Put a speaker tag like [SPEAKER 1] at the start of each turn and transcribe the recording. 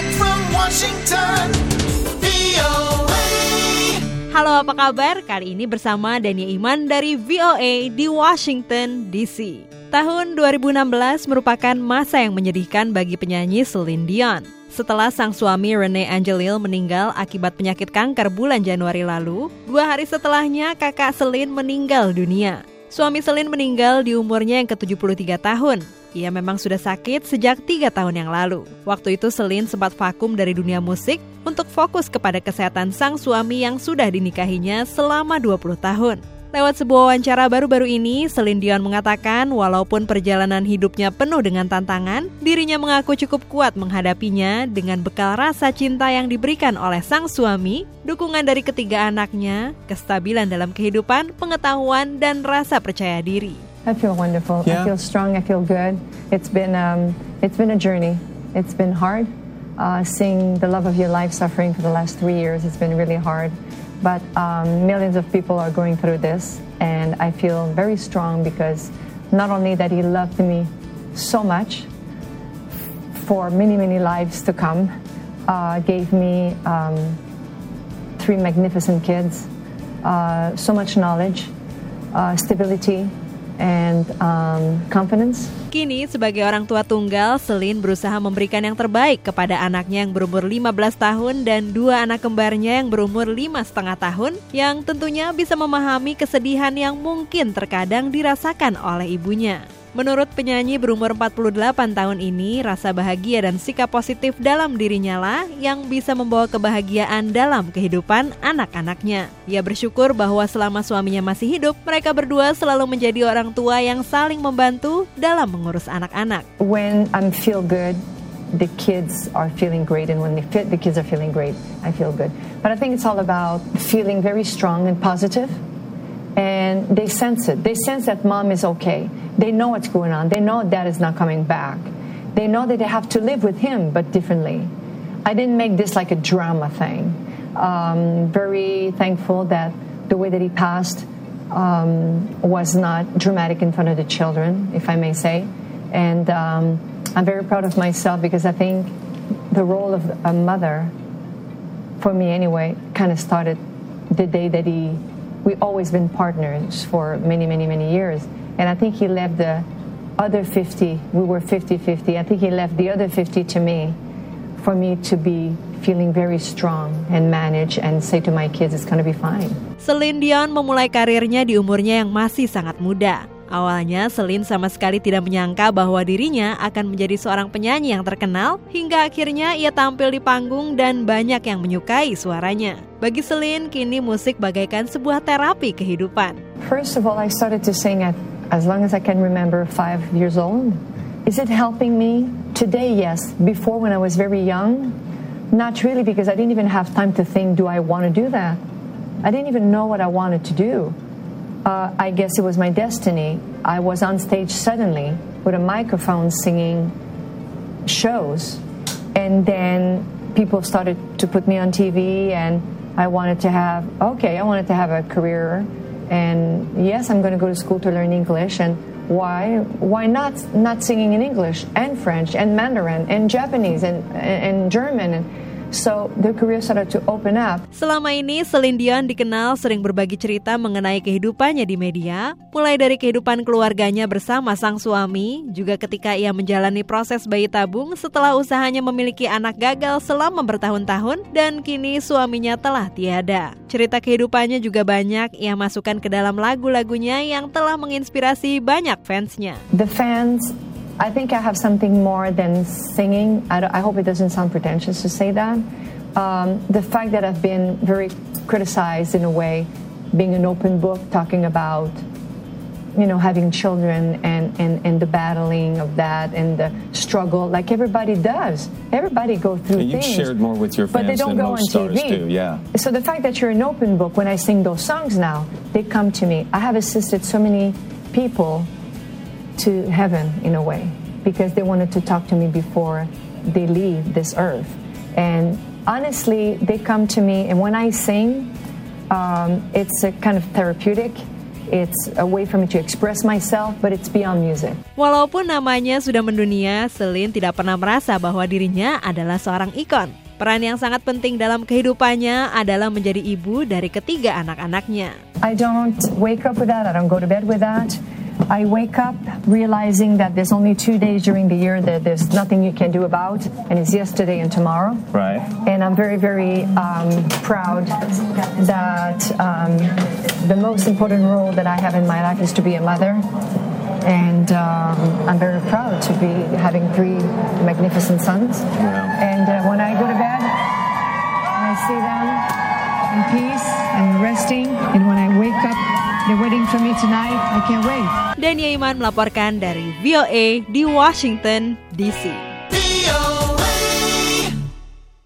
[SPEAKER 1] Direct from Washington, VOA.
[SPEAKER 2] Halo apa kabar? Kali ini bersama Dania Iman dari VOA di Washington DC. Tahun 2016 merupakan masa yang menyedihkan bagi penyanyi Celine Dion. Setelah sang suami Rene Angelil meninggal akibat penyakit kanker bulan Januari lalu, dua hari setelahnya kakak Celine meninggal dunia. Suami Celine meninggal di umurnya yang ke-73 tahun. Ia memang sudah sakit sejak tiga tahun yang lalu. Waktu itu Celine sempat vakum dari dunia musik untuk fokus kepada kesehatan sang suami yang sudah dinikahinya selama 20 tahun. Lewat sebuah wawancara baru-baru ini, Celine Dion mengatakan walaupun perjalanan hidupnya penuh dengan tantangan, dirinya mengaku cukup kuat menghadapinya dengan bekal rasa cinta yang diberikan oleh sang suami, dukungan dari ketiga anaknya, kestabilan dalam kehidupan, pengetahuan, dan rasa percaya diri.
[SPEAKER 3] I feel wonderful.
[SPEAKER 4] Yeah.
[SPEAKER 3] I feel strong. I feel good. It's been um, it's been a journey. It's been hard. Uh, seeing the love of your life suffering for the last three years, it's been really hard. But um, millions of people are going through this, and I feel very strong because not only that he loved me so much for many many lives to come, uh, gave me um, three magnificent kids, uh, so much knowledge, uh, stability, and um, confidence.
[SPEAKER 2] Kini sebagai orang tua tunggal, Selin berusaha memberikan yang terbaik kepada anaknya yang berumur 15 tahun dan dua anak kembarnya yang berumur lima setengah tahun yang tentunya bisa memahami kesedihan yang mungkin terkadang dirasakan oleh ibunya. Menurut penyanyi berumur 48 tahun ini, rasa bahagia dan sikap positif dalam dirinya lah yang bisa membawa kebahagiaan dalam kehidupan anak-anaknya. Ia bersyukur bahwa selama suaminya masih hidup, mereka berdua selalu menjadi orang tua yang saling membantu dalam mengurus anak-anak.
[SPEAKER 3] When I'm feel good, the kids are feeling great, and when they fit, the kids are feeling great. I feel good. But I think it's all about feeling very strong and positive, and they sense it. They sense that mom is okay. They know what's going on. They know dad is not coming back. They know that they have to live with him, but differently. I didn't make this like a drama thing. Um, very thankful that the way that he passed um, was not dramatic in front of the children, if I may say. And um, I'm very proud of myself because I think the role of a mother, for me anyway, kind of started the day that he. We always been partners for many, many, many years, and I think he left the other 50. We were 50-50. I think he left the other 50 to me, for me to be feeling very strong and manage and say to my kids, it's be fine.
[SPEAKER 2] Celine Dion memulai karirnya di umurnya yang masih sangat muda. Awalnya, Celine sama sekali tidak menyangka bahwa dirinya akan menjadi seorang penyanyi yang terkenal, hingga akhirnya ia tampil di panggung dan banyak yang menyukai suaranya. Bagi Celine, kini musik bagaikan sebuah terapi kehidupan.
[SPEAKER 3] First of all, I started to sing at as long as I can remember, five years old. Is it helping me? Today, yes. Before, when I was very young, not really, because I didn't even have time to think, do I want to do that? I didn't even know what I wanted to do. Uh, I guess it was my destiny. I was on stage suddenly with a microphone singing shows, and then people started to put me on TV, and I wanted to have okay, I wanted to have a career, and yes, I'm going to go to school to learn English, and why why not not singing in English and French and Mandarin and Japanese and and German and so the career started to open up.
[SPEAKER 2] Selama ini, Celine Dion dikenal sering berbagi cerita mengenai kehidupannya di media, mulai dari kehidupan keluarganya bersama sang suami, juga ketika ia menjalani proses bayi tabung setelah usahanya memiliki anak gagal selama bertahun-tahun, dan kini suaminya telah tiada. Cerita kehidupannya juga banyak ia masukkan ke dalam lagu-lagunya yang telah menginspirasi banyak fansnya.
[SPEAKER 3] The fans, I think I have something more than singing. I, I hope it doesn't sound pretentious to say that. Um, the fact that I've been very criticized in a way, being an open book, talking about you know, having children and, and, and the battling of that and the struggle, like everybody does. Everybody go through
[SPEAKER 4] And you've
[SPEAKER 3] things.
[SPEAKER 4] shared more with your
[SPEAKER 3] but they
[SPEAKER 4] fans
[SPEAKER 3] don't
[SPEAKER 4] than
[SPEAKER 3] go
[SPEAKER 4] most
[SPEAKER 3] on
[SPEAKER 4] stars
[SPEAKER 3] TV.
[SPEAKER 4] do, yeah.
[SPEAKER 3] So the fact that you're an open book, when I sing those songs now, they come to me. I have assisted so many people to heaven in a way because they wanted to talk to me before they leave this earth. And honestly, they come to me, and when I sing, um, it's a kind of therapeutic. It's a way for me to express myself, but it's beyond music.
[SPEAKER 2] Walaupun namanya sudah mendunia, Celine tidak pernah merasa bahwa dirinya adalah seorang ikon. Peran yang sangat penting dalam kehidupannya adalah menjadi ibu dari ketiga anak-anaknya.
[SPEAKER 3] I don't wake up with that. I don't go to bed with that. I wake up realizing that there's only two days during the year that there's nothing you can do about, and it's yesterday and tomorrow.
[SPEAKER 4] Right.
[SPEAKER 3] And I'm very, very um, proud that um, the most important role that I have in my life is to be a mother. And um, I'm very proud to be having three magnificent sons. And uh, when I go to bed, and I see them in peace and resting, and when I they're waiting.
[SPEAKER 2] Dania Iman melaporkan dari VOA di Washington, D.C.